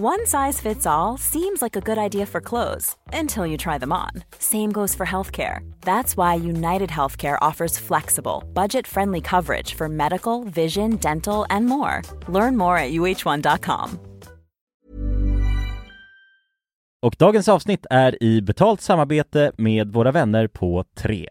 One size fits all seems like a good idea for clothes until you try them on. Same goes for healthcare. That's why United Healthcare offers flexible, budget friendly coverage for medical, vision, dental, and more. Learn more at uh1.com. Och dagens avsnitt är i betalt samarbete med våra vänner på 3.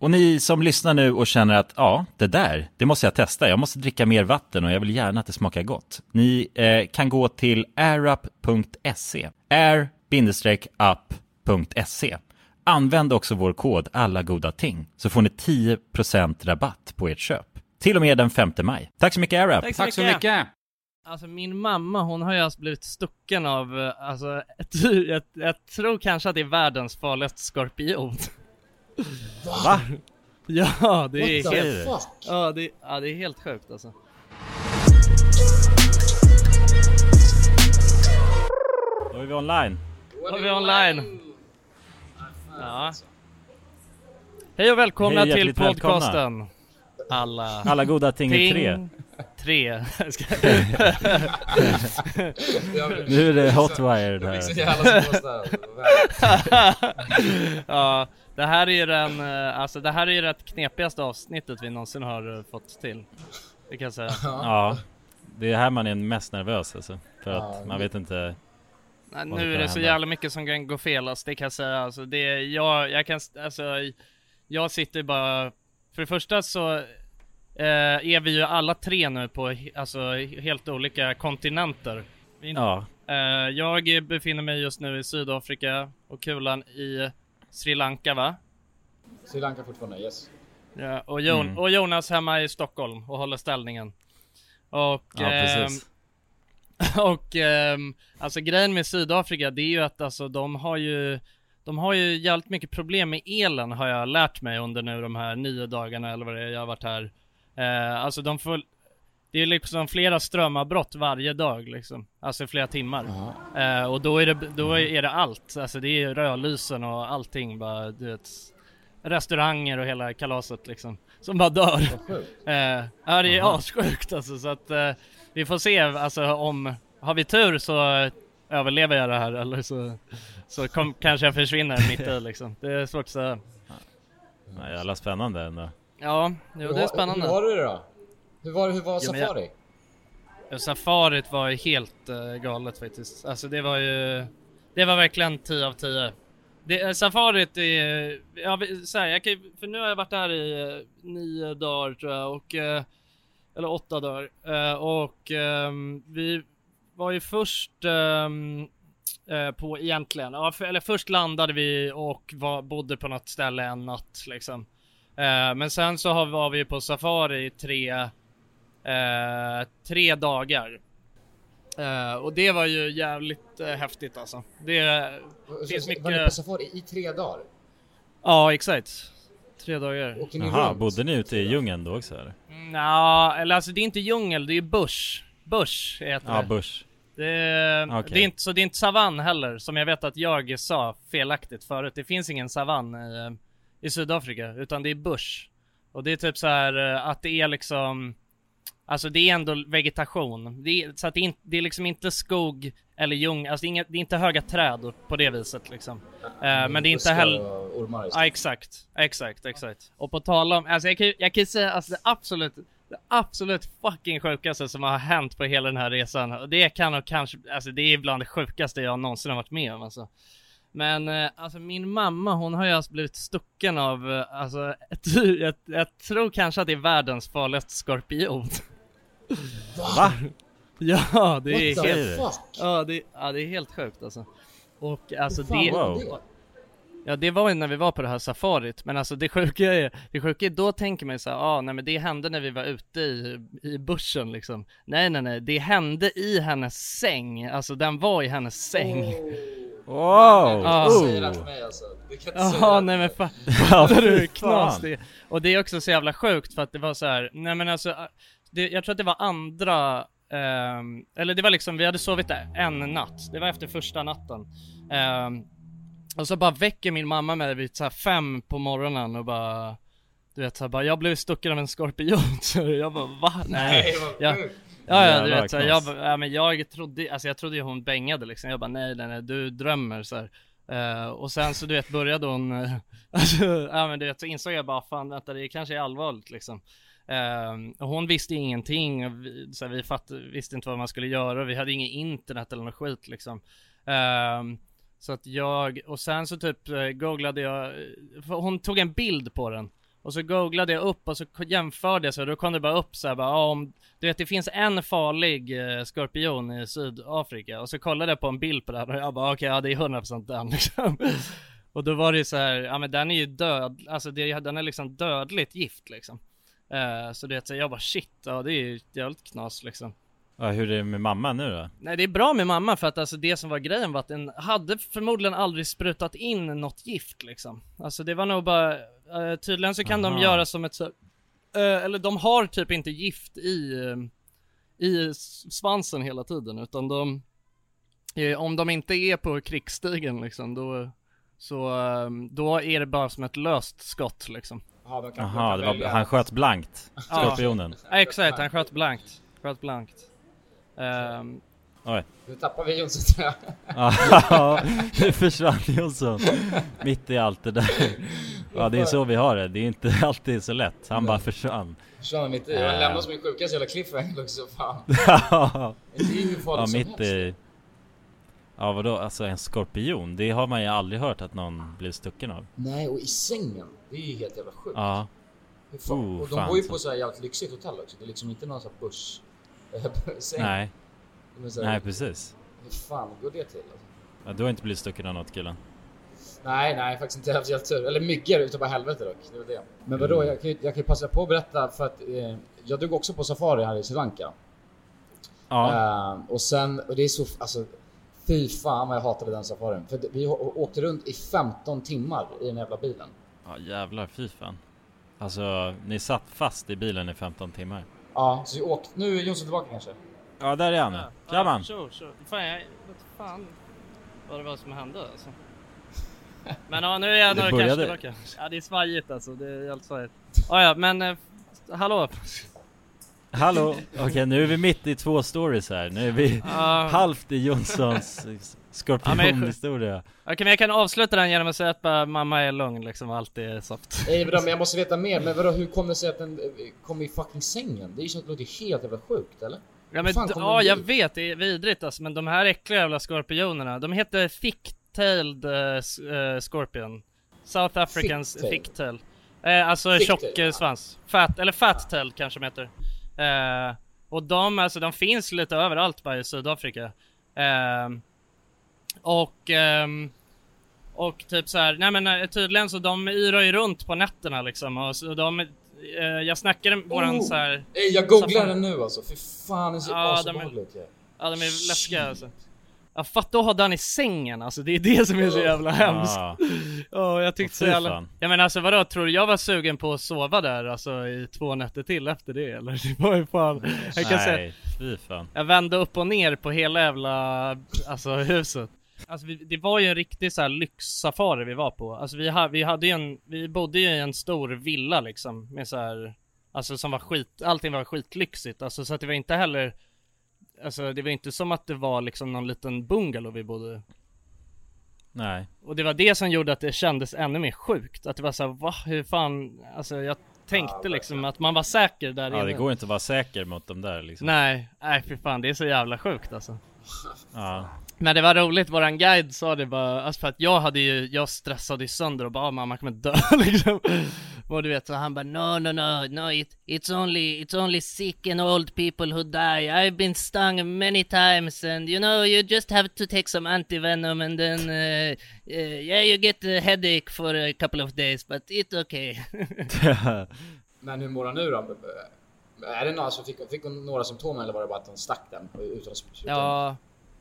Och ni som lyssnar nu och känner att ja, det där, det måste jag testa. Jag måste dricka mer vatten och jag vill gärna att det smakar gott. Ni eh, kan gå till airup.se. air-up.se. Använd också vår kod alla goda ting så får ni 10% rabatt på ert köp. Till och med den 5 maj. Tack så mycket AirUp! Tack så mycket. Alltså min mamma, hon har ju alltså blivit stucken av, eh, alltså, ett, jag, jag tror kanske att det är världens farligaste skorpion. Va? Ja, det är What the helt, fuck? ja det, ja det är helt sjukt alltså. Då är vi online. Då är vi online. Ja. Hej och välkomna Hej, till podcasten. Alla, Alla goda ting i tre. Tre. Nu är det jävla småstad. ja, det här är den, eh, alltså det här är det knepigaste avsnittet vi någonsin har eh, fått till. Det kan jag säga. Ja, det är här man är mest nervös alltså. För Ja, att man vet inte. Nej, nu är det så jävla mycket som kan gå fel alltså, det kan jag säga. Alltså, det, jag, jag kan, alltså, jag sitter bara, för det första så eh, är vi ju alla tre nu på alltså, helt olika kontinenter. Ja, eh, jag befinner mig just nu i Sydafrika och Kulan i Sri Lanka va? Sri Lanka fortfarande, yes. Ja, och, Jon, Mm. och Jonas hemma i Stockholm och håller ställningen. Och, ja ehm, precis. och ehm, alltså grejen med Sydafrika det är ju att alltså de har ju de har ju jävligt mycket problem med elen har jag lärt mig under nu de här nio dagarna eller vad det är jag har varit här. Eh, alltså de får det är liksom flera strömavbrott varje dag liksom. Alltså flera timmar. Eh, och då är det, då är det allt. Alltså det är rödlysen och allting bara, du vet. Restauranger och hela kalaset liksom. Som bara dör. Eh, ja det är assjukt alltså så att eh, vi får se alltså om, har vi tur så överlever jag det här eller så, så kom, kanske jag försvinner mitt i liksom. Det är svårt att säga. Jävla spännande ändå. Ja, jo det är har- Hur spännande. var det då? Hur var, hur var Ja, safari? Safarit var ju helt uh, galet faktiskt. Alltså det var ju, det var verkligen 10 av 10. Det, eh, safarit är, ja, vi- så här, jag kan, för nu har jag varit där i eh, nio dagar tror jag och, eh, eller åtta dagar. Eh, och ehm, vi var ju först ehm, eh, på egentligen, ja, för, eller först landade vi och var, bodde på något ställe en natt liksom. Eh, men sen så har, var vi på safari i tre, eh, tre dagar. Eh, och det var ju jävligt eh, häftigt alltså. Det finns Så- mycket... Var ni på safari i tre dagar? Ja, exakt. Tre dagar. Jaha, bodde ni ute i djungeln då också eller? Nja, eller alltså det är inte djungel, det är bush. Bush heter Ja, det. bush. Det är, Okej. det är inte, så det är inte savann heller, som jag vet att jag sa felaktigt förut. Det finns ingen savann i, eh, i Sydafrika, utan det är bush. Och det är typ så här eh, att det är liksom Alltså det är ändå vegetation, det är, så att det är, inte, det är liksom inte skog eller ljung, alltså det är, inga, det är inte höga träd på det viset liksom. Eh, men det är inte heller... ormar Ja exakt, exakt, exakt. Och på tal om, alltså jag kan jag kan säga alltså det absolut, det absolut fucking sjukaste som har hänt på hela den här resan. Och det kan nog kanske, alltså det är bland det sjukaste jag någonsin har varit med om alltså. Men eh, alltså min mamma hon har ju alltså blivit stucken av, eh, alltså ett, jag, jag tror kanske att det är världens farligaste skorpion. Va? Ja det är What the helt, fuck? ja det, ja det är helt sjukt alltså. Och alltså Fan, det, är det? Ja det var ju när vi var på det här safarit, men alltså det sjuka är, det sjuka är, då tänker man ju såhär, ah, nej men det hände när vi var ute i, i bussen liksom Nej nej nej, det hände i hennes säng, alltså den var i hennes säng Wow! Ja. Du säger det Oh. till mig alltså. Du kan inte säga det. nej men Ja, det är fy knas det. Och det är också så jävla sjukt för att det var så här, nej men alltså, det, jag tror att det var andra, ehm, eller det var liksom, vi hade sovit där en natt, det var efter första natten. Ehm, och så bara väcker min mamma mig vid så här fem på morgonen och bara, du vet såhär bara, jag blev stucken av en skorpion. Så jag bara, va? Nej vad Ja. sjukt. Ja, ja du vet, så här, jag, ja, men jag trodde, alltså jag trodde ju hon bängade liksom, jag bara nej nej nej du drömmer så här. Eh, och sen så du vet började hon, uh, alltså, ja men du vet så insåg jag bara fan vänta det kanske är allvarligt liksom. Eh, hon visste ingenting, vi, så här, vi fatt, visste inte vad man skulle göra, vi hade inget internet eller något skit liksom. Eh, så att jag, och sen så typ eh, googlade jag, eh, hon tog en bild på den. Och så googlade jag upp och så jämförde jag så då kom det bara upp så här, bara, om, du vet det finns en farlig eh, skorpion i Sydafrika och så kollade jag på en bild på den och jag bara okej ja det är 100% den liksom. Och då var det ju så här, ja men den är ju död, alltså det, den är liksom dödligt gift liksom. Eh, så så jag bara shit, ja det är jävligt knas liksom. Ja, hur är det med mamma nu då? Nej det är bra med mamma för att alltså det som var grejen var att den hade förmodligen aldrig sprutat in något gift liksom. Alltså det var nog bara, eh, tydligen så kan de Aha. göra som ett så, eh, eller de har typ inte gift i, i svansen hela tiden utan de, om de inte är på krigsstigen liksom då, så, då är det bara som ett löst skott liksom. Jaha, var, han sköt blankt, Ja. skorpionen. Ja, exakt, han sköt blankt. Sköt blankt. Ehm, Oj. Nu tappar vi Jonsson tror jag. Ja, nu försvann Jonsson. Mitt i allt det där. Ja, det är så vi har det. Det är inte alltid så lätt. Han bara försvann. Försvann mitt i. Jag lämnar som en sjukaste jävla cliffhanger också. Fan. Ja, Det är ju farligt som mitt helst. i. Ja, vadå? Alltså en skorpion? Det har man ju aldrig hört att någon blir stucken av. Nej, och i sängen. Det är ju helt jävla sjukt. Ja, fan? Oh, och de fan, bor ju på så här jävligt lyxigt hotell också. Det är liksom inte någon sån här börs... säng. nej, här, nej precis. Hur fan går det till? Alltså? Ja, du har inte blivit stucken av något killen? Nej, nej, faktiskt inte. Haft helt tur. Eller myggor utav bara helvete dock. Det var det. Men vadå, Mm. jag kan ju jag kan passa på att berätta för att eh, jag drog också på safari här i Sri Lanka. Ja, Eh, och sen, och det är så, alltså fy fan vad jag hatade den safarin. För vi åkte runt i 15 timmar i den jävla bilen. ja jävlar fy fan. Alltså, ni satt fast i bilen i 15 timmar. Ja, så vi åkte, nu är Jonsson tillbaka kanske? Ja, där är han nu. Tja man! Sure, sure. Fan, jag vet fan vad det var som hände alltså. Men ja, nu är jag började- kanske tillbaka. Ja, det är svajigt alltså. Det är helt svajigt. Ja, ja, men eh, hallå. Hallå! Okej, nu är vi mitt i två stories här. Nu är vi Ja, halvt i Jonssons skorpionhistoria. Okej, men jag kan avsluta den genom att säga att bara, mamma är lugn liksom och allt är soft. Nej vadå, men jag måste veta mer. Men vadå, hur kom det sig att den eh, kom i fucking sängen? Det är ju så, det låter helt jävla sjukt eller? Ja, men, ja jag vet, det är vidrigt alltså, men de här äckliga jävla skorpionerna, de heter thick-tailed eh, s- eh, scorpion. South Africans thick-tail. Eh, alltså Thick-tail, tjock eh, ja. svans. Fat, eller fat-tailed kanske de heter. Eh, och de, alltså de finns lite överallt bara i Sydafrika. Ehm, och, ehm, och typ så här, nej men eh, tydligen så de yrar ju runt på nätterna liksom och så de, eh, jag snackade med våran Oh. så här jag googlar den nu alltså. Fy fan, det ser Ja, de är- asobehagligt ut. Ja de är läskiga alltså. Ja fatta att ha den i sängen alltså, det är det som är så jävla hemskt. Ja, Ja jag tyckte så jävla... Ja men alltså vadå, tror du jag var sugen på att sova där alltså i två nätter till efter det eller? Det var ju fan, jag kan säga, nej, fy fan. jag vände upp och ner på hela jävla, alltså huset. Alltså vi, det var ju en riktig så här lyxsafari vi var på. Alltså vi, ha, vi hade ju en, vi bodde ju i en stor villa liksom med så här. Alltså som var skit, allting var skitlyxigt, alltså så att det var inte heller Alltså det var inte som att det var liksom någon liten bungalow vi bodde Nej. Och det var det som gjorde att det kändes ännu mer sjukt, att det var såhär, va? Hur fan? Alltså jag tänkte Ja, liksom att man var säker där Ja det inne går inte att vara säker mot dem där liksom. Nej, nej fy fan det är så jävla sjukt alltså Ja. Men det var roligt, våran guide sa det bara, alltså för att jag hade ju, jag stressade sönder och bara ah, mamma kommer dö liksom Och du vet, så han bara no no no, no it, it's only, it's only sick and old people who die I've been stung many times and you know you just have to take some antivenom and then uh, uh, yeah you get a headache for a couple of days but it's okay Men hur mår han nu då? Är det några som fick, fick hon några symptom eller var det bara att hon stack den utan sluta? Ja,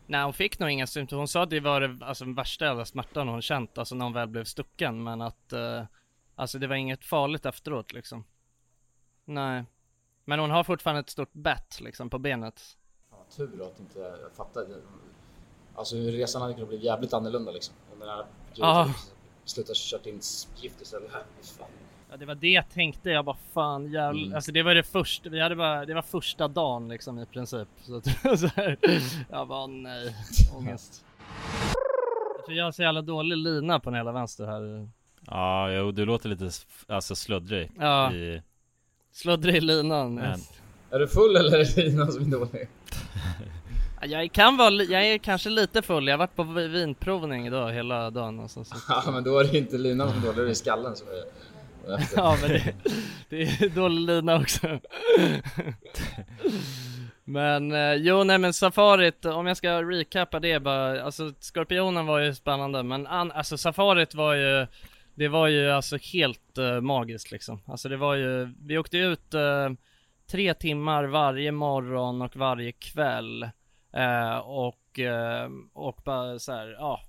nej hon fick nog inga symptom. Hon sa att det var det alltså, värsta jävla smärtan hon känt, alltså när hon väl blev stucken. Men att, eh, alltså det var inget farligt efteråt liksom. Nej. Men hon har fortfarande ett stort bett liksom på benet. Vad tur att inte jag fattade. Alltså resan hade kunnat bli jävligt annorlunda liksom. Om den här Ja. slutat kört in gift istället. Fan. Ja det var det jag tänkte, jag bara fan jävlar. Mm. Alltså det var det första, vi hade bara, det var första dagen liksom i princip. Så, att, så här, jag bara nej, ångest. Jag tror jag har så jävla dålig lina på den hela vänster här. Ja, jo du låter lite alltså sluddrig Ja. i... Sluddrig i linan. Men, Är du full eller är det någon som är dålig? Ja, Jag kan vara, jag är kanske lite full, jag har varit på vi- vinprovning idag hela dagen alltså, så. Ja men då är det inte linan som är dålig, då är det skallen som är efter. Ja men det, det är dålig lina också Men eh, jo nej men safarit, om jag ska recappa det bara, alltså Skorpionen var ju spännande men an, alltså safarit var ju Det var ju alltså helt uh, magiskt liksom, alltså det var ju, vi åkte ut uh, tre timmar varje morgon och varje kväll Uh, och, och bara så här, ja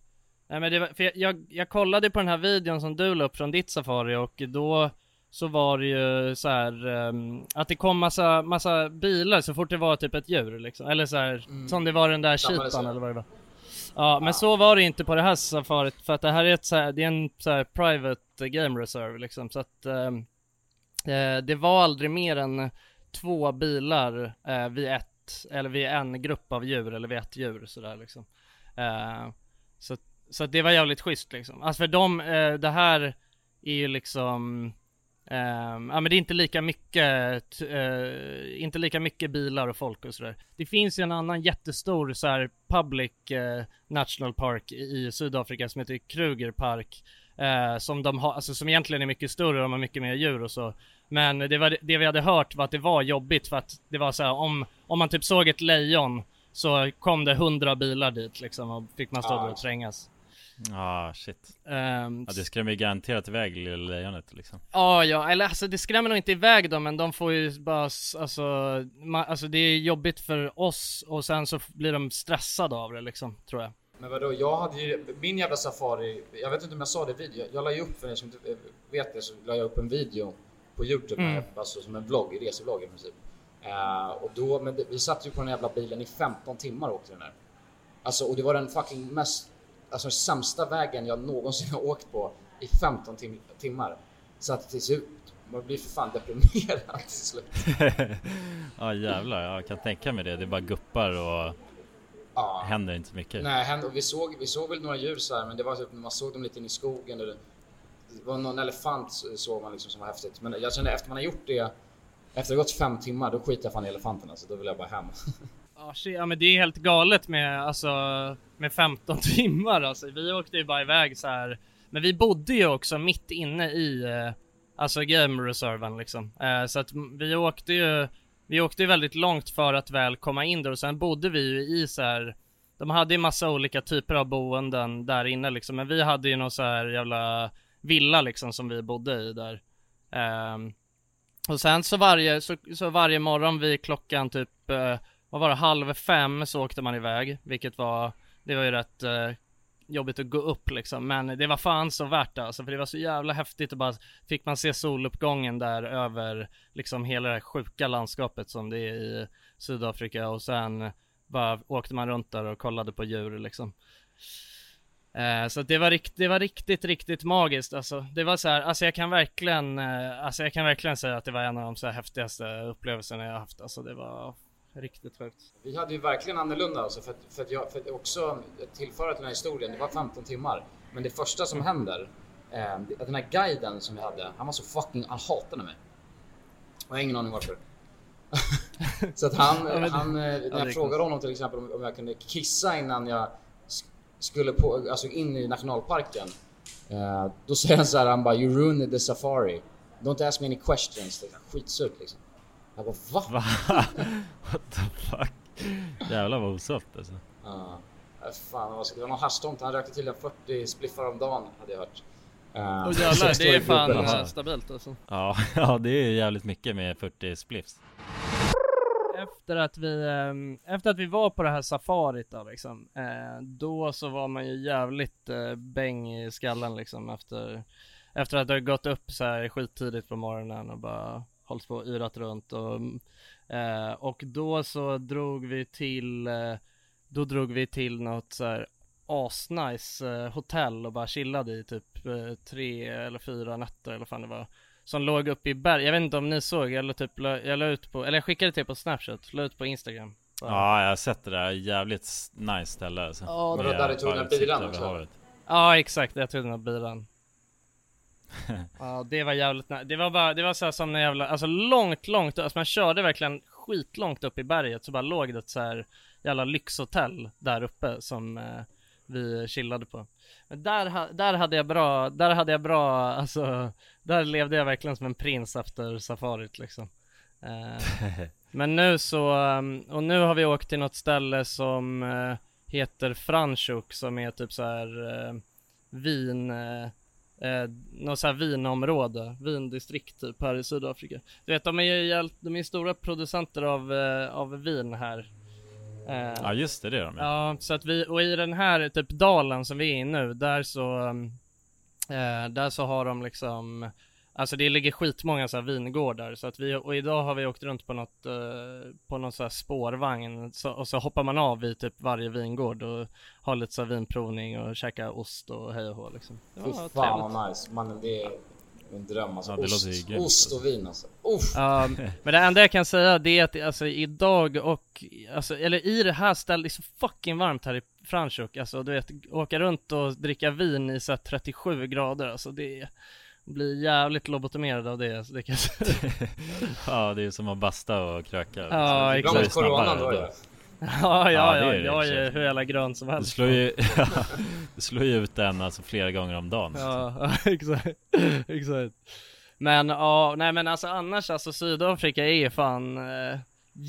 Nej men det var, för jag, jag, jag kollade på den här videon som du la upp från ditt safari och då så var det ju så här ehm, att det kom massa, massa bilar så fort det var typ ett djur liksom. Eller så här, som det var den där så. eller vad det var. Ja, men så var det inte på det här safarit för att det här är ett så här, det är en så här private game reserve liksom så att ehm, eh, det var aldrig mer än två bilar eh, vid ett, eller vid en grupp av djur eller vid ett djur sådär liksom. Eh, så, så det var jävligt schysst liksom. Alltså för dem, eh, det här är ju liksom ehm, ja men det är inte lika mycket, eh, inte lika mycket bilar och folk och sådär. Det finns ju en annan jättestor så här public eh, national park i Sydafrika som heter Kruger Park. Eh, som de har, alltså som egentligen är mycket större, de har mycket mer djur och så. Men det, var, det vi hade hört var att det var jobbigt för att det var så här, om, om man typ såg ett lejon så kom det hundra bilar dit liksom och fick man stå där och trängas. Ah shit Ehm, Ja det skrämmer ju garanterat iväg lilla lejonet liksom Ja, ja, eller alltså det skrämmer nog inte iväg dem men de får ju bara, alltså, ma- alltså det är jobbigt för oss och sen så blir de stressade av det liksom, tror jag. Men vadå, jag hade ju min jävla safari, jag vet inte om jag sa det i video, jag la ju upp för er som inte vet det så la jag upp en video på Youtube, Mm. här, alltså som en vlogg, resevlogg i princip. Eh, och då, men det, vi satt ju på den jävla bilen i 15 timmar och åkte den där. Alltså och det var den fucking mest, alltså sämsta vägen jag någonsin har åkt på i 15 tim timmar. Så att till slut, man blir för fan deprimerad till slut. Ja jävlar, jag kan tänka mig det. Det bara guppar och Ja. händer inte mycket. Nej, och vi såg, vi såg väl några djur så här, men det var typ, man såg dem lite in i skogen. Och det, det var någon elefant så- såg man liksom som var häftigt. Men jag kände efter man har gjort det, efter det gått fem timmar, då skiter jag fan i elefanterna. Så då vill jag bara hem. Ja, men det är helt galet med, alltså, med 15 timmar alltså. Vi åkte ju bara iväg så här. Men vi bodde ju också mitt inne i, eh, alltså game reserven liksom. Eh, så att vi åkte ju, vi åkte ju väldigt långt för att väl komma in där och sen bodde vi ju i så här. De hade ju massa olika typer av boenden där inne liksom, men vi hade ju någon så här jävla villa liksom som vi bodde i där. Ehm, och sen så varje, så, så varje morgon vid klockan typ, eh, vad var det, halv fem så åkte man iväg, vilket var, det var ju rätt eh, jobbigt att gå upp liksom, men det var fan så värt det alltså, för det var så jävla häftigt och bara fick man se soluppgången där över liksom hela det här sjuka landskapet som det är i Sydafrika och sen bara åkte man runt där och kollade på djur liksom. Eh, så det var, rikt, det var riktigt, riktigt magiskt alltså. Det var så här, alltså jag kan verkligen, eh, alltså jag kan verkligen säga att det var en av de så här häftigaste upplevelserna jag haft. Alltså det var riktigt sjukt. Vi hade ju verkligen annorlunda alltså för att, för att jag, för att också tillföra till den här historien, det var 15 timmar. Men det första som händer, eh, den här guiden som vi hade, han var så fucking, han hatade mig. Och jag har ingen aning varför. så att han, han eh, när jag frågade honom till exempel om jag kunde kissa innan jag skulle på, alltså in i nationalparken. Uh, då säger han så här, han bara “You ruined the safari”. “Don't ask me any questions”. Det är skitsurt liksom. Jag bara va? va? What the fuck? Jävlar vad osoft alltså. Ja. Uh, fan, det var någon haschtomte. Han rökte till en 40 spliffar om dagen hade jag hört. Uh, oh, jävlar, det är fan stabilt alltså. Ja, ja, det är jävligt mycket med 40 spliffs efter att vi, ehm, efter att vi var på det här safarit då liksom, eh, då så var man ju jävligt eh, bäng i skallen liksom efter, efter att ha gått upp så här skittidigt på morgonen och bara hållit på och yrat runt och, eh, och då så drog vi till, då drog vi till något så här asnice hotell och bara chillade i typ tre eller fyra nätter eller vad fan det var som låg uppe i berg. Jag vet inte om ni såg, jag la typ, jag la ut på, eller jag skickade till på snapchat, la ut på instagram. Bara. Ja, jag har sett det där, jävligt nice ställe alltså. Ja, det där du tog den här bilen också? Ja, exakt, jag tog den här bilen. ja, det var jävligt nice. Det var bara, det var så här som en jävla, alltså långt, långt, alltså man körde verkligen skitlångt upp i berget så bara låg det ett så här jävla lyxhotell där uppe som eh, vi chillade på. Men där, där hade jag bra, där hade jag bra, alltså, där levde jag verkligen som en prins efter safarit liksom. Uh, men nu så, um, och nu har vi åkt till något ställe som uh, heter Franschhoek som är typ så här uh, vin, uh, något så här vinområde, vindistrikt typ här i Sydafrika. Du vet de är ju de är stora producenter av, av vin här Eh, ja just det, det är de Ja, så att vi, och i den här typ dalen som vi är i nu, där så, eh, där så har de liksom Alltså det ligger skitmånga så här vingårdar så att vi, och idag har vi åkt runt på något, eh, på någon så här spårvagn så, och så hoppar man av vid typ varje vingård och har lite så här vinprovning och käkar ost och hej och hå liksom. Fy fan vad nice, mannen det är en dröm alltså. Ja, ost, ost alltså. och vin alltså. Uff. Um, men det enda jag kan säga det är att alltså idag och, alltså, eller i det här stället, det är så fucking varmt här i Franschhoek. Alltså du vet, åka runt och dricka vin i så 37 grader, alltså det blir jävligt lobotomerad av det, alltså, det kan jag säga. ja, det är som att basta och kröka. Ja, exakt. Bra mot coronan då ju. Ja, ja, ja, jag är hur jävla grön som helst. Du slår ju, du slår ju ut den alltså flera gånger om dagen. Ja, exakt, exakt. Men ja, nej men alltså annars alltså Sydafrika är ju fan, eh,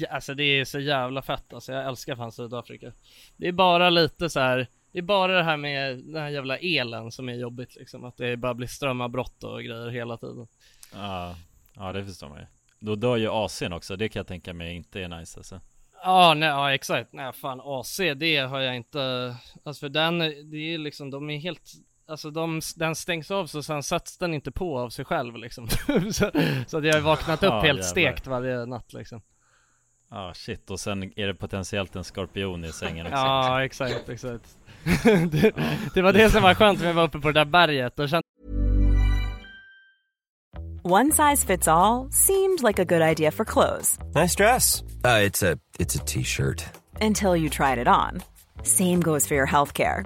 alltså det är så jävla fett alltså. Jag älskar fan Sydafrika. Det är bara lite så här, det är bara det här med den här jävla elen som är jobbigt liksom. Att det bara blir strömavbrott och grejer hela tiden. Ja, ja det förstår man ju. Då dör ju AC'n också, det kan jag tänka mig inte är nice alltså. Ja, nej, ja exakt. Nej fan AC, det har jag inte, alltså för den, det är liksom, de är helt, alltså de, den stängs av så sen sätts den inte på av sig själv liksom. så, så att jag har vaknat upp ja, helt jävlar. stekt varje natt liksom. Ja ah, shit, och sen är det potentiellt en skorpion i sängen också. ja exakt, exakt. det, det, var det som var skönt när vi var uppe på det där berget och kände One size fits all, seemed like a good idea for clothes. Nice dress. Uh, it's a t-shirt. Until you tried it on. Same goes for your healthcare.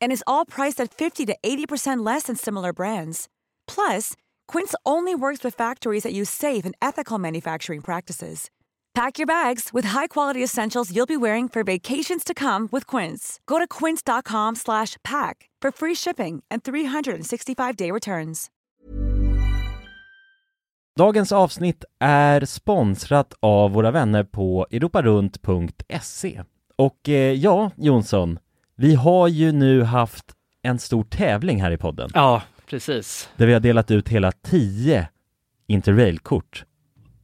and is all priced at 50 to 80% less than similar brands. Plus, Quince only works with factories that use safe and ethical manufacturing practices. Pack your bags with high-quality essentials you'll be wearing for vacations to come with Quince. Go to quince.com slash pack for free shipping and 365-day returns. Dagens avsnitt är sponsrat av våra vänner på europarunt.se. Och eh, ja, Jonsson, vi har ju nu haft en stor tävling här i podden. Ja, precis. Där vi har delat ut hela 10 Interrail-kort.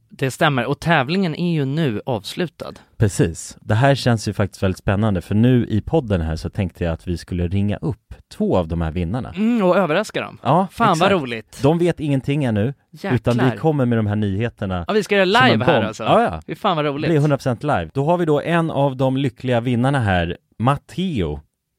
Det stämmer, och tävlingen är ju nu avslutad. Precis. Det här känns ju faktiskt väldigt spännande för nu i podden här så tänkte jag att vi skulle ringa upp två av de här vinnarna. Mm, och överraska dem. Ja, Fan exakt. vad roligt. De vet ingenting ännu, Jäklar. utan vi kommer med de här nyheterna. Ja, vi ska göra live här alltså. Ja, ja. Fan vad Det roligt. blir 100% live. Då har vi då en av de lyckliga vinnarna här, Matteo.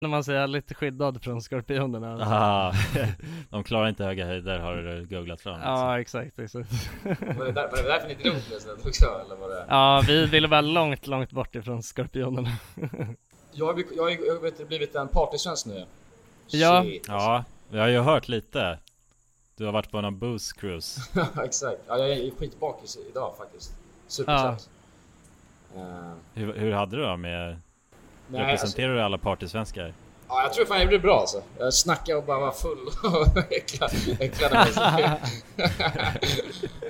När man säger lite skyddad från skorpionerna alltså. Aha, de klarar inte höga höjder har du googlat fram. Ja exakt, exakt Var det, där, var det därför ni drog plötsligt också eller var det? Ja vi ville vara långt, långt bort ifrån skorpionerna Jag har, jag har, jag har vet, blivit en partysvensk nu. Ja. Shit. Ja, vi har ju hört lite. Du har varit på någon booze cruise. Ja, exakt. Ja, jag är skitbakis idag faktiskt. Supertrött. Eh, Hur, hur hade du då med... Nej, representerar du alla partysvenskar? Ja, jag tror fan jag gjorde det bra alltså. Jag snackade och bara var full och äcklade, äcklade mig.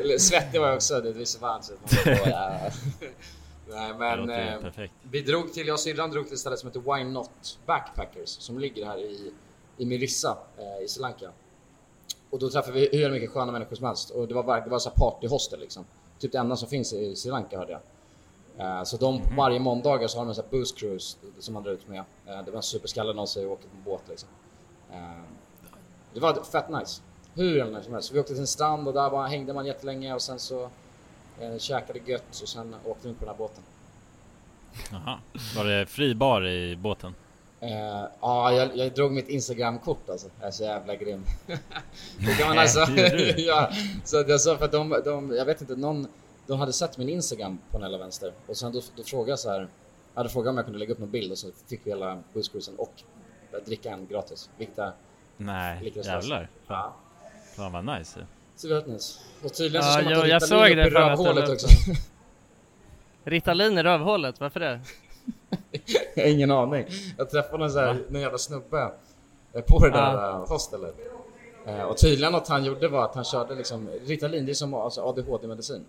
Eller Svettig var jag också, det så varmt så. Nej men eh, vi drog till, jag och syrran drog till ett ställe som heter Why Not Backpackers som ligger här i, i Mirissa eh, i Sri Lanka. Och då träffade vi hur mycket sköna människor som helst och det var, det var så här partyhostel liksom. Typ det enda som finns i Sri Lanka hörde jag. Eh, så de varje måndagar så har de en sån här booze cruise som man drar ut med. Eh, det var en superskalle någon och åker på båt liksom. Eh, det var fett nice. Hur jävla nice som helst. Så vi åkte till en strand och där bara hängde man jättelänge och sen så eh, käkade gött och sen åkte runt på den här båten. Jaha. Var det fri bar i båten? Eh, Ja, jag, jag drog mitt Instagram-kort alltså. Jag är så jävla grym. det kan man alltså. Ja, så jag sa för att de, de, jag vet inte, någon, de hade sett min Instagram på hela vänster och sen då, då frågade jag så här. Jag hade frågat om jag kunde lägga upp någon bild och så fick vi hela busscruisen och dricka en gratis. Vilket är Nej, jävlar. Ja. Fan, fan vad nice. Så rätt nice. Och tydligen så ska man ta jag Ritalin såg det i fan att rövhålet också. Ritalin i rövhålet, varför det? jag har ingen aning. Jag träffade en, så här, en jävla snubbe eh, på det där Ja. uh, hostelet. Eh, och tydligen något han gjorde var att han körde liksom Ritalin, det är som alltså, ADHD-medicin.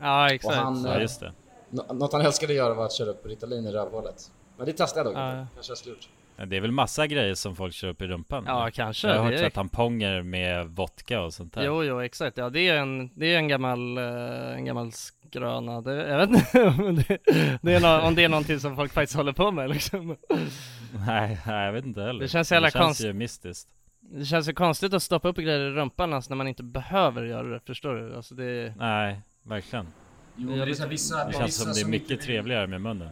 Ja, exakt. Och han, Ja, eh, just det. nå- Något han älskade göra var att köra upp Ritalin i rövhålet. Men det testade jag dock Ja. inte. Kanske jag skulle gjort. Det är väl massa grejer som folk kör upp i rumpan? Ja, eller? kanske. Jag har hört är- tamponger med vodka och sånt där. Jo, jo, exakt. Ja, det är en, det är en gammal, eh, en gammal skröna. Det, jag vet inte om det, det är nå- om det är någonting som folk faktiskt håller på med liksom. Nej, nej, jag vet inte heller. Det känns jävla Det känns ju mystiskt. Det känns ju konstigt att stoppa upp grejer i rumpan alltså, när man inte behöver göra det, förstår du? Alltså det... Nej, verkligen. Jo, det är så här vissa, Det känns som det är mycket trevligare med munnen.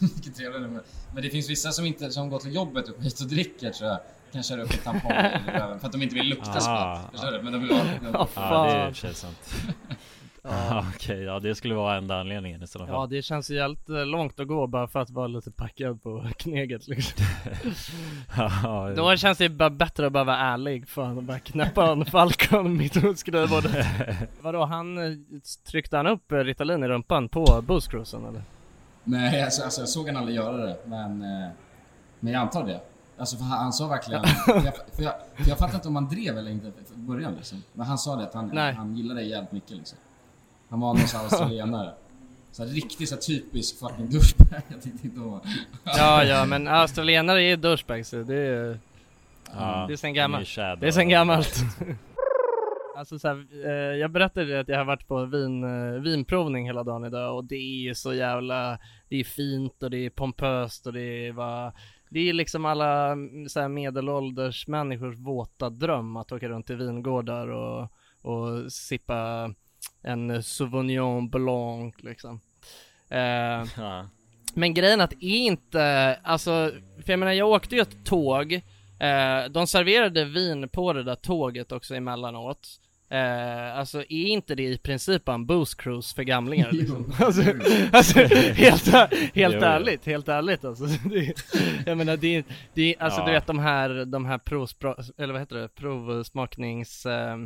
mycket trevligare. Men, men det finns vissa som inte som går till jobbet och skit och dricker tror jag. Kan köra upp en tampong för att de inte vill lukta Ah, skvatt. Du? Men de vill ha... Ja, Ja, det är sant. Ja, okej, ja det skulle vara enda anledningen i sådana Ja, fall. det känns ju jävligt eh, långt att gå bara för att vara lite packad på kneget liksom. Ja, Då känns det bara bättre att bara vara ärlig, fan och bara knäppa en Falcon mitt mot skrivbordet. Vadå, han eh, tryckte han upp eh, Ritalin i rumpan på busscruisen eller? Nej, alltså, alltså jag såg han aldrig göra det, men, men jag antar det. Alltså för han, han sa verkligen, för jag, för, jag, för jag fattar inte om han drev eller inte i början liksom. Men han sa det att han, Nej. han gillade det jävligt mycket liksom. Han var någon sån australienare. Så riktigt så här, typisk fucking douchebag. Jag tyckte inte om Ja, ja, men australienare är douchebags, det är Ja, det är sen gammalt. Det är sen gammalt. alltså så här, eh, jag berättade att jag har varit på vin, eh, vinprovning hela dagen idag och det är ju så jävla, det är fint och det är pompöst och det är vad det är liksom alla mm, så här medelålders människors våta dröm att åka runt i vingårdar och, och sippa en Sauvignon Blanc liksom. Eh, Ja. men grejen att inte, alltså, för jag menar jag åkte ju ett tåg, eh, de serverade vin på det där tåget också emellanåt. Eh, alltså är inte det i princip en booze cruise för gamlingar liksom? alltså, alltså helt, helt Jo, ärligt, helt ärligt alltså. Det, jag menar det, är- det är, alltså du Ja. vet de här, de här provspra, eller vad heter det, provsmaknings eh,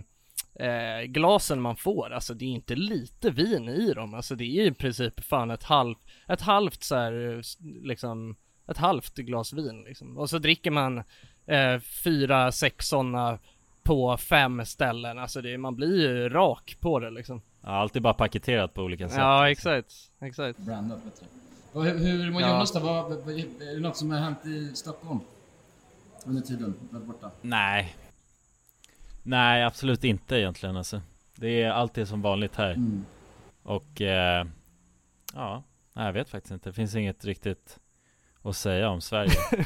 eh, glasen man får, alltså det är inte lite vin i dem, alltså det är ju i princip fan ett halvt, ett halvt så här, eh, liksom, ett halvt glas vin liksom. Och så dricker man eh, fyra, sex sådana på fem ställen, alltså det, man blir ju rak på det liksom. Ja, allt är bara paketerat på olika sätt. Ja, exakt, exakt. Brandat bättre. Och hur, hur mår Ja. Jonas då? Vad, vad, är det något som har hänt i Stockholm? Under tiden varit borta? Nej. Nej, absolut inte egentligen alltså. Det är alltid som vanligt här. Mm. Och eh, ja, nej, jag vet faktiskt inte. Det finns inget riktigt att säga om Sverige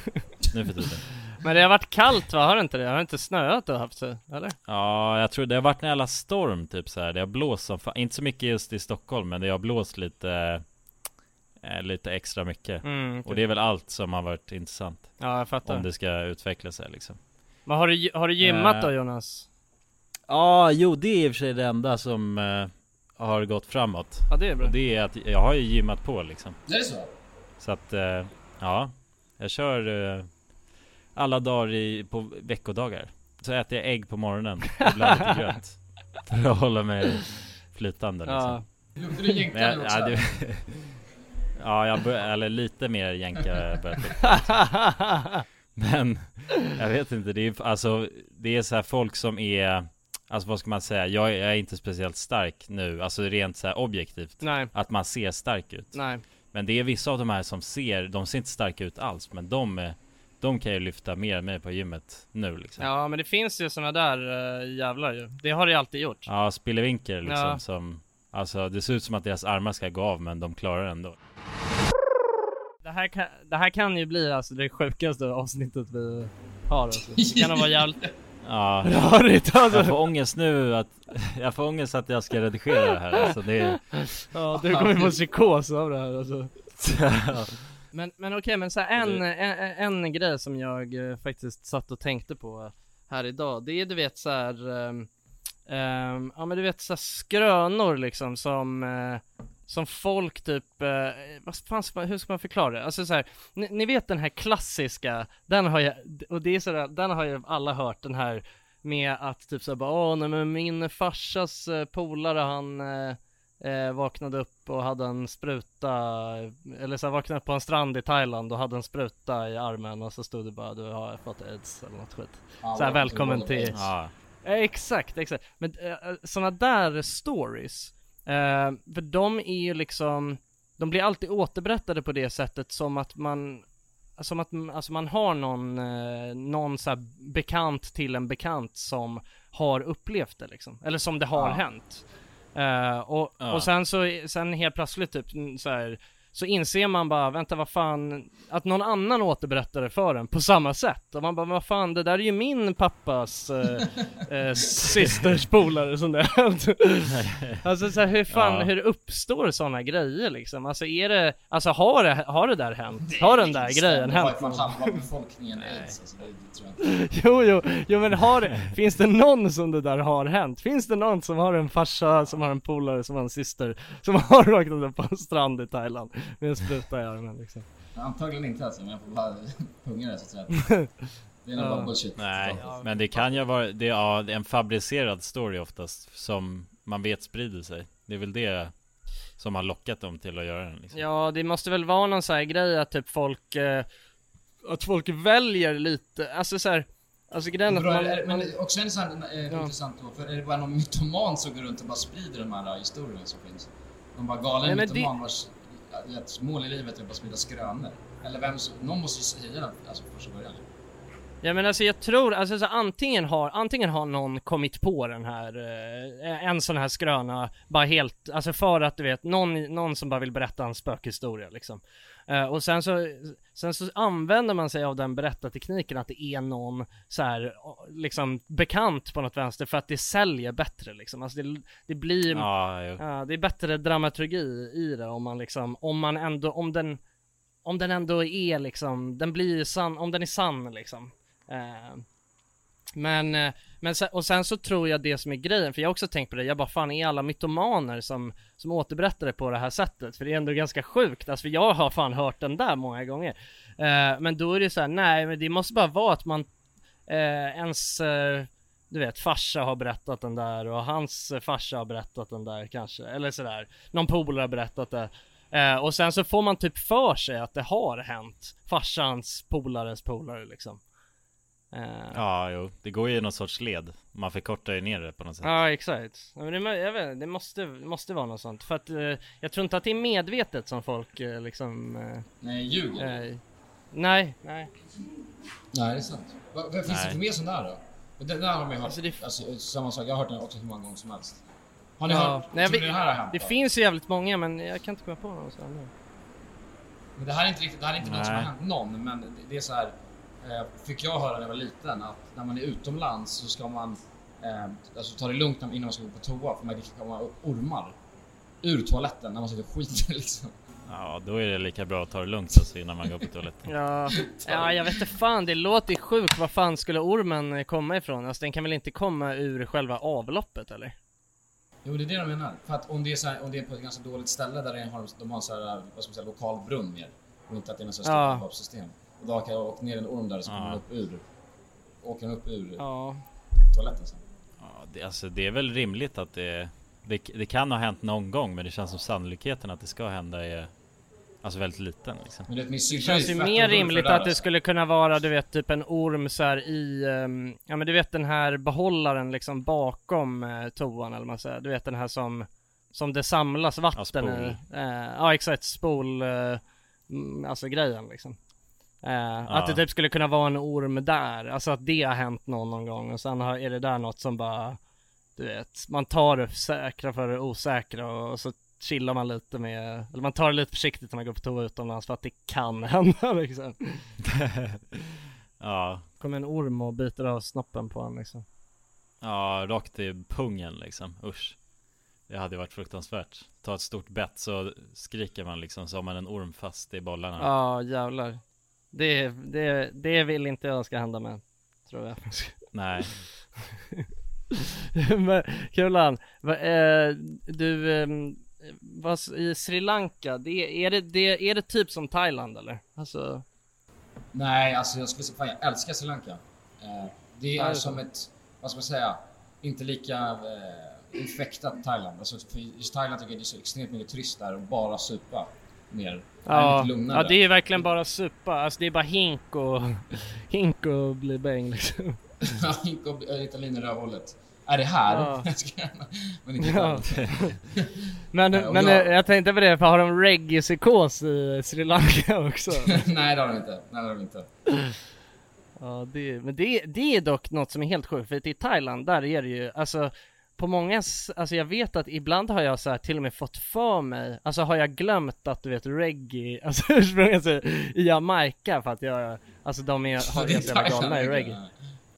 nu för tiden. Men det har varit kallt va? Har det inte det? Har det inte snöat och haft så? Eller? Ja, jag tror det har varit en jävla storm typ så här. Det har blåst som fan. Inte så mycket just i Stockholm, men det har blåst lite eh, Lite extra mycket. Mm, Och det är väl allt som har varit intressant. Ja, jag fattar. Om det ska utveckla sig liksom. Men har du, har du gymmat Eh, då Jonas? Ja, jo det är i och för sig det enda som eh, har gått framåt. Ja, det är bra. Och det är att jag har ju gymmat på liksom. Är det så? Så att, eh, ja. Jag kör eh, alla dagar i, på veckodagar. Så äter jag ägg på morgonen. Och ibland lite gröt. För att hålla mig flytande Ja. liksom. Luktar du jänka nu också? Ja, det, ja jag bör, eller lite mer jänka börjat. Men jag vet inte, det är alltså Det är så här folk som är Alltså vad ska man säga? Jag är, jag är inte speciellt stark nu, alltså rent så här objektivt Nej. Att man ser stark ut Nej. Men det är vissa av de här som ser, de ser inte starka ut alls men de är de kan ju lyfta mer än mig på gymmet nu liksom. Ja men det finns ju såna där uh, jävlar ju. Det har det ju alltid gjort. Ja, spillevinker liksom Ja. som Alltså det ser ut som att deras armar ska gå av men de klarar det ändå. Det här kan, det här kan ju bli alltså det sjukaste avsnittet vi har alltså. Det kan vara jävligt Ja, rörigt alltså. jag får ångest nu att Jag får ångest att jag ska redigera det här alltså det är... Ja du kommer få psykos av det här alltså. Men, men okej, men så här, en, en, en grej som jag eh, faktiskt satt och tänkte på här idag, det är du vet så här, ehm, ja men du vet så här skrönor liksom som, eh, som folk typ, eh, vad fan, ska man- hur ska man förklara det? Alltså så här, ni, ni vet den här klassiska, den har jag, och det är sådär, den har ju alla hört den här med att typ såhär bara, åh nej men min farsas eh, polare han eh, eh, vaknade upp och hade en spruta, eller så här, vaknade upp på en strand i Thailand och hade en spruta i armen och så stod det bara du har fått aids eller något skit. Ja, så här, welcome välkommen till... Ja, Eh, Exakt, exakt. Men eh, sådana där stories, eh, för de är ju liksom, de blir alltid återberättade på det sättet som att man som att alltså man har någon, eh, någon så bekant till en bekant som har upplevt det liksom. Eller som det har Ja. hänt. Eh, och, och sen så, sen helt plötsligt typ så här så inser man bara, vänta vad fan, att någon annan återberättar det för en på samma sätt. Och man bara, vad fan det där är ju min pappas eh, eh, systers polare som det. Alltså så här, hur fan, Ja. hur uppstår sådana grejer liksom? Alltså är det, alltså har det, har det där hänt? Har den där grejen Det hänt? fan någon- halva befolkningen aids alltså, det, det tror jag inte. Jo, jo, jo men har det, finns det någon som det där har hänt? Finns det någon som har en farsa, som har en polare, som har en syster, som har vaknat upp på en strand i Thailand med en spruta i armen liksom? Antagligen inte alltså, men jag får bara punga det så att säga. Det är nog bara bullshit. nej men det kan ju vara, det, ja, är en fabricerad story oftast som man vet sprider sig. Det är väl det som har lockat dem till att göra den liksom. Ja, det måste väl vara någon sån här grej att typ folk, eh, att folk väljer lite, alltså så här, alltså grejen att man, är, men också en sån eh, Ja. intressant då, för är det bara någon mytoman som går runt och bara sprider de här historierna som finns? Någon bara galen Nej, men det- mytoman vars ja, mål i livet är att bara sprida skrönor. Eller vem som, någon måste ju säga det alltså från första början. Ja men alltså jag tror, alltså så antingen har, antingen har någon kommit på den här, eh, en sån här skröna, bara helt, alltså för att du vet, någon, någon som bara vill berätta en spökhistoria liksom. Eh, och sen så, sen så använder man sig av den berättartekniken att det är någon så här, liksom bekant på något vänster för att det säljer bättre liksom. Alltså det, det blir, Ja, jo. Ja, det är bättre dramaturgi i det om man liksom, om man ändå, om den om den ändå är liksom, den blir sann, om den är sann liksom. Eh, men, eh, men sen, och sen så tror jag det som är grejen, för jag har också tänkt på det, jag bara fan är alla mytomaner som, som återberättar det på det här sättet? För det är ändå ganska sjukt, alltså för jag har fan hört den där många gånger. Eh, men då är det så här, nej men det måste bara vara att man eh, ens eh, du vet, farsa har berättat den där och hans farsa har berättat den där kanske, eller sådär. Någon polare har berättat det. Eh, och sen så får man typ för sig att det har hänt farsans polares polare liksom. Eh, Ja, jo. Det går ju i någon sorts led. Man förkortar ju ner det på något sätt. Ja exakt. Men det, jag vet, det måste, det måste vara något sånt. För att eh, jag tror inte att det är medvetet som folk eh, liksom... Nej, ljuger. nej, nej. Nej, det är sant. Vad, vad finns det Nej. för mer sån där då? Den där har man ju hört. Alltså, Alltså, det- samma sak, jag har hört den också hur många gånger som helst. Har ni Ja, hört? nej, jag tror vet- ni det här har hänt Det då? finns ju jävligt många men jag kan inte komma på någon sån nu. Men det här är inte riktigt, det här är inte något som har hänt någon, men det, det är så här. Eh, fick jag höra när jag var liten att när man är utomlands så ska man eh, alltså ta det lugnt innan man ska gå på toa för man kan komma upp ormar ur toaletten när man sitter och skiter liksom. Ja, då är det lika bra att ta det lugnt alltså innan man går på toaletten. Ja, ja jag vet inte fan, det låter ju sjukt. Var fan skulle ormen komma ifrån? Alltså den kan väl inte komma ur själva avloppet eller? Jo det är det de menar. För att om det är, så här, om det är på ett ganska dåligt ställe där de har, de har så här, vad ska man säga, lokal brunn mer. Och inte att det är något sånt Ja. stort avloppssystem. Och då kan jag åka ner en orm där så kommer Ja. den upp ur. Åker den upp ur Ja. toaletten sen. Ja, det, alltså, det är väl rimligt att det, det... Det kan ha hänt någon gång men det känns som sannolikheten att det ska hända är Alltså väldigt liten liksom. Men det, Det känns ju mer rimligt där, att det alltså. skulle kunna vara, du vet, typ en orm så här i, ehm, ja men du vet den här behållaren liksom bakom eh, toan eller man säger. Du vet den här som, som det samlas vatten spol. i. Eh, ja exakt, spol, mm, alltså grejen liksom. Eh, Att det typ skulle kunna vara en orm där, alltså att det har hänt någon, någon gång och sen har, är det där något som bara Du vet, man tar det säkra för det osäkra och, och så chillar man lite med, eller man tar det lite försiktigt när man går på toa utomlands för att det kan hända liksom. Ja, Kommer en orm och biter av snoppen på en liksom. ja rakt i pungen liksom, usch. Det hade varit fruktansvärt. Ta ett stort bett så skriker man liksom så har man en orm fast i bollarna. Ja jävlar. Det, det, det vill inte jag ska hända med, tror jag. Nej Men Kulan, va, eh, du, eh, vad, i Sri Lanka, det, är, det, det, är det typ som Thailand eller? Alltså, Nej, alltså jag skulle säga, fan jag älskar Sri Lanka. Eh, det är är som ett, vad ska man säga, inte lika eh, infektat Thailand. Alltså, för i Thailand tycker jag det är så extremt mycket turister och bara supa mer. Ja, lugnare. ja det är verkligen bara supa, alltså det är bara hink och, hink och bli bäng liksom. Ja, gick och Italien i rövhålet. Är det här? Ja. Men inte Ja. Men, men jag- eh, jag tänkte på det, för har de reggae-psykos i Sri Lanka också? Nej det har de inte. Nej det har de inte. Ja, det, men det, det är dock något som är helt sjukt, för i Thailand, där är det ju, alltså på många, alltså jag vet att ibland har jag så här till och med fått för mig, alltså har jag glömt att du vet reggae, alltså ursprungligen så i Jamaica för att jag, alltså de är, har helt jävla galna i ja. reggae.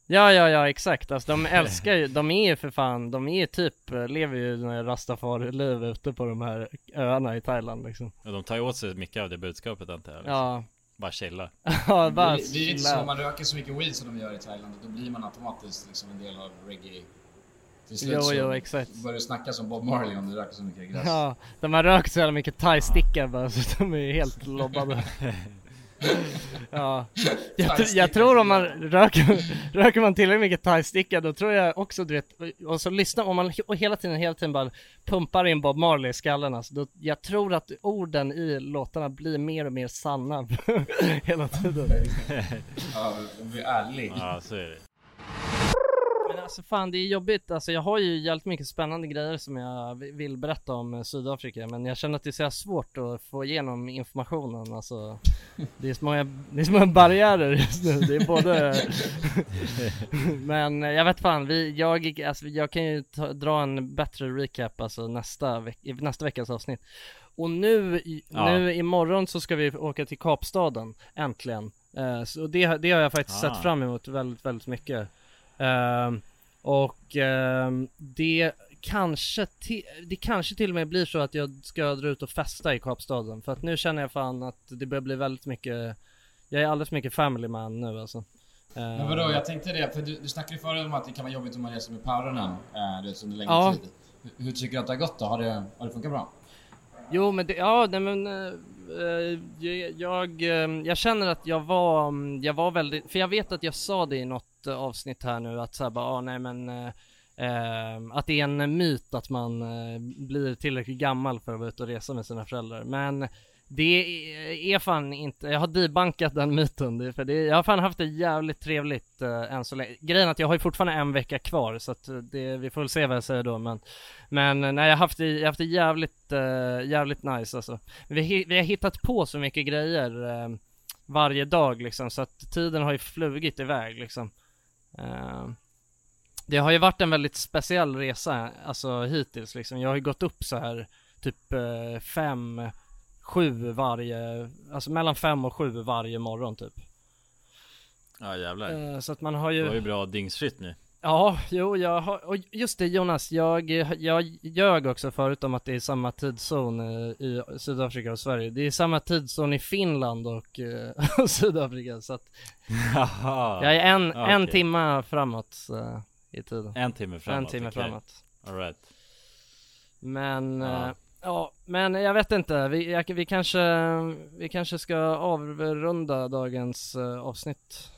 Ja, ja, ja, exakt. Alltså de älskar ju, de är ju för fan, de är ju typ, lever ju några rastafari-liv ute på de här öarna i Thailand liksom. Och de tar ju åt sig mycket av det budskapet antar jag liksom. Ja. Bara chilla Ja, bara det, det är inte chilla. så, om man röker så mycket weed som de gör i Thailand, då blir man automatiskt liksom en del av reggae. Till slut Jo, så jo, exakt. börjar du snacka som Bob Marley om du röker så mycket gräs. Ja, de har rökt så jävla mycket thai-stickar bara så de är helt lobbade Ja, jag, tr- jag tror om man röker, röker man tillräckligt mycket thai-sticka då tror jag också du vet, och så lyssnar, om man och hela tiden, hela tiden bara pumpar in Bob Marley i skallen alltså, då, jag tror att orden i låtarna blir mer och mer sanna hela tiden Ja, de blir ärlig. Ja så är det Men alltså fan det är jobbigt, alltså jag har ju jävligt mycket spännande grejer som jag vi- vill berätta om eh, Sydafrika men jag känner att det är så svårt att få igenom informationen alltså. Det är så många, det är så många barriärer just nu, det är både Men eh, jag vet fan, vi, jag, alltså, jag kan ju ta, dra en bättre recap alltså nästa, veck, nästa veckas avsnitt. Och nu, Ja. nu imorgon så ska vi åka till Kapstaden, äntligen. Eh, Så det, det har jag faktiskt Ah. sett fram emot väldigt, väldigt mycket och ehm, det kanske, det kanske till och med blir så att jag ska dra ut och festa i Kapstaden för att nu känner jag fan att det börjar bli väldigt mycket Jag är alldeles för mycket family man nu alltså Men vadå, jag tänkte det, för du, du snackade ju förut om att det kan vara jobbigt om man reser med powrarna, eh, du vet, under längre Ja. tid. Hur, hur tycker du att det har gått då? Har det, har det funkat bra? Jo men det, ja nej men eh, eh, jag, jag, jag känner att jag var, mm, jag var väldigt, för jag vet att jag sa det i något något avsnitt här nu att såhär bara, ah, nej men eh, ehm, att det är en myt att man eh, blir tillräckligt gammal för att vara ute och resa med sina föräldrar men det är, fan inte, jag har debankat den myten, för det, jag har fan haft det jävligt trevligt äh, än så länge. Grejen är att jag har ju fortfarande en vecka kvar så att eh, det, vi får väl se vad jag säger då men Men eh, nej jag har haft det, jag har haft det jävligt, äh, jävligt nice alltså. Vi, vi har hittat på så mycket grejer äh, varje dag liksom så att tiden har ju flugit iväg liksom. Eh, det har ju varit en väldigt speciell resa, alltså hittills liksom. Jag har ju gått upp så här typ eh, fem, sju varje, alltså mellan fem och sju varje morgon typ. Ja jävlar Eh, så att man har Det ju var ju bra dygnsrytm nu Ja, jo jag har, och just det Jonas, jag, jag ljög också förut om att det är samma tidszon eh, i Sydafrika och Sverige. Det är samma tidszon i Finland och, eh, och Sydafrika så att Jaha jag är en, Ja, en timma framåt eh, i tiden. En timme framåt, En timme okej. framåt. Alright Men, Ja. ja. men jag vet inte, vi, jag, vi kanske, vi kanske ska avrunda dagens avsnitt.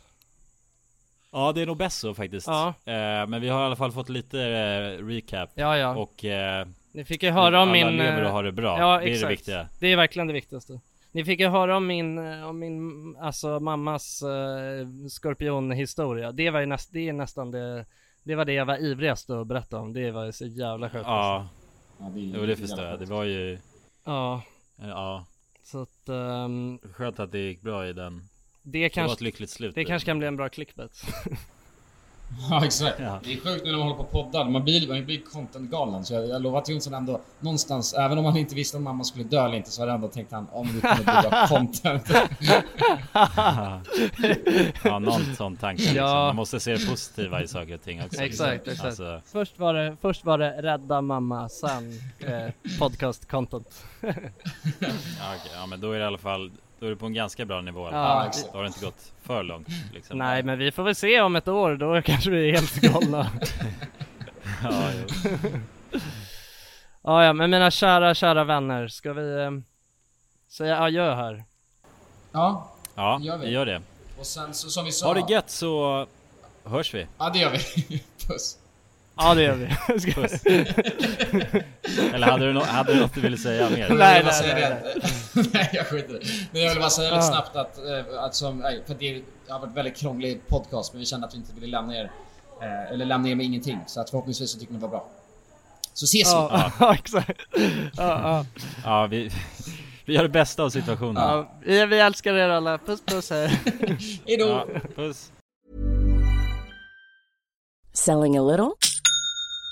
Ja det är nog bäst så faktiskt Ja. eh, Men vi har i alla fall fått lite eh, recap Ja, ja. Och eh, Ni fick ju höra om alla min... lever och har det bra Ja, Det är exakt. det viktiga Det är verkligen det viktigaste. Ni fick ju höra om min, om min, alltså mammas uh, skorpionhistoria. Det var ju näst, det är nästan det, det var det jag var ivrigast att berätta om. Det var så jävla skönt. Ja Ja, det är Jo det förstår jag, det var ju Ja, Ja så att ehm, Skönt att det gick bra i den det Det var kanske, ett lyckligt slut det kanske kan bli en bra clickbait. Ja exakt. Ja. Det är sjukt nu när man håller på poddar. Man blir, man blir content-galen. Så jag, jag lovar att Jonsson ändå någonstans, även om han inte visste om mamma skulle dö eller inte, så hade ändå tänkt han om du kommer bygga content. Ja någon sån tanke liksom. Ja. Man måste se det positiva i saker och ting också Exakt, exakt. Alltså, Först var det, först var det rädda mamma, sen eh, podcast content. ja, okej, ja men då är det i alla fall Då är det på en ganska bra nivå Ja, exakt. Då har det inte gått för långt liksom Nej men vi får väl se om ett år, då kanske vi är helt galna. Ja, ja, ja, men mina kära, kära vänner, ska vi eh, säga adjö här? Ja, Ja, Gör vi. vi gör det och sen så som vi sa. Ha det gött så hörs vi Ja det gör vi. Puss. Ja det gör vi. Puss. Eller hade du, no- hade du något du ville säga mer? Nej, nej, nej, det. nej jag skiter. Men jag vill bara säga lite snabbt att, eh, att som, nej, för det har varit en väldigt krånglig podcast men vi kände att vi inte ville lämna er, eh, eller lämna er med ingenting. Så att förhoppningsvis så tycker ni det var bra. Så ses vi! Ja, ja exakt. Ja, ja. Ja, vi, vi gör det bästa av situationen ja vi, vi älskar er alla, puss puss här. Hejdå! Ja, puss Selling a little